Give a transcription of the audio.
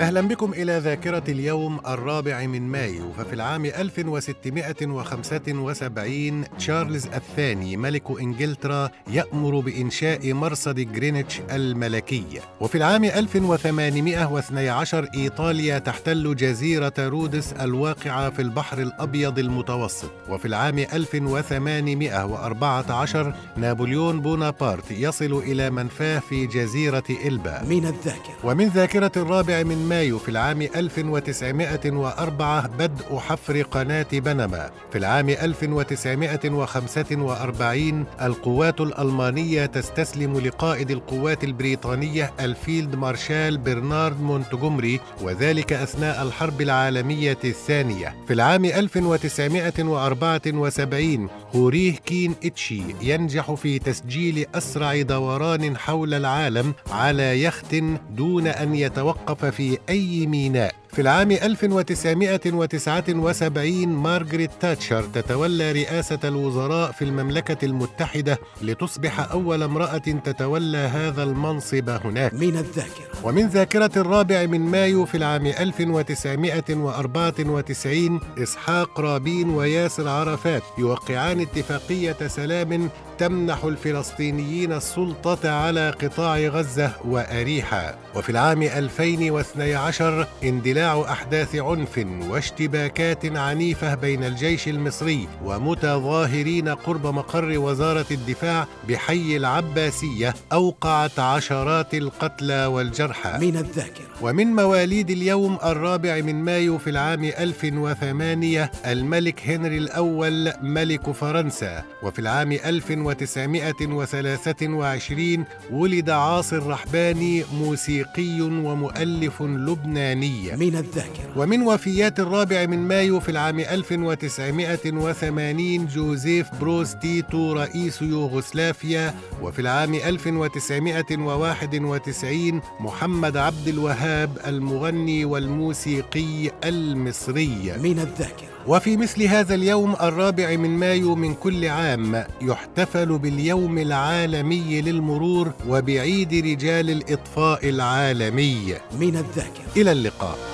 أهلا بكم إلى ذاكرة اليوم الرابع من مايو ففي العام 1675 تشارلز الثاني ملك إنجلترا يأمر بإنشاء مرصد جرينتش الملكي. وفي العام 1812 إيطاليا تحتل جزيرة رودس الواقعة في البحر الأبيض المتوسط. وفي العام 1814 نابليون بونابرت يصل إلى منفاه في جزيرة إلبا. من الذاكرة. ومن ذاكرة الرابع من مايو في العام 1904 بدء حفر قناة بنما. في العام 1945 القوات الألمانية تستسلم لقائد القوات البريطانية الفيلد مارشال برنارد مونتجومري وذلك أثناء الحرب العالمية الثانية. في العام 1974 هوريه كين إتشي ينجح في تسجيل أسرع دوران حول العالم على يخت دون أن يتوقف في أي ميناء. في العام 1979 مارغريت تاتشر تتولى رئاسة الوزراء في المملكة المتحدة لتصبح أول امرأة تتولى هذا المنصب هناك. من الذاكرة. ومن ذاكرة الرابع من مايو في العام 1994 إسحاق رابين وياسر عرفات يوقعان اتفاقية سلام تمنح الفلسطينيين السلطة على قطاع غزة وأريحا. وفي العام 2012 اندلاع أحداث عنف واشتباكات عنيفة بين الجيش المصري ومتظاهرين قرب مقر وزارة الدفاع بحي العباسية أوقعت عشرات القتلى والجرحى. من الذاكرة. ومن مواليد اليوم الرابع من مايو في العام 1008 الملك هنري الأول ملك فرنسا. وفي العام 1923 ولد عاصر رحباني موسيقي ومؤلف لبناني. من الذاكرة. ومن وفيات الرابع من مايو في العام 1980 جوزيف بروز تيتو رئيس يوغوسلافيا وفي العام 1991 محمد عبد الوهاب المغني والموسيقي المصري. من الذاكرة. وفي مثل هذا اليوم الرابع من مايو من كل عام يحتفل باليوم العالمي للمرور وبعيد رجال الإطفاء العالمي. من الذاكرة. إلى اللقاء.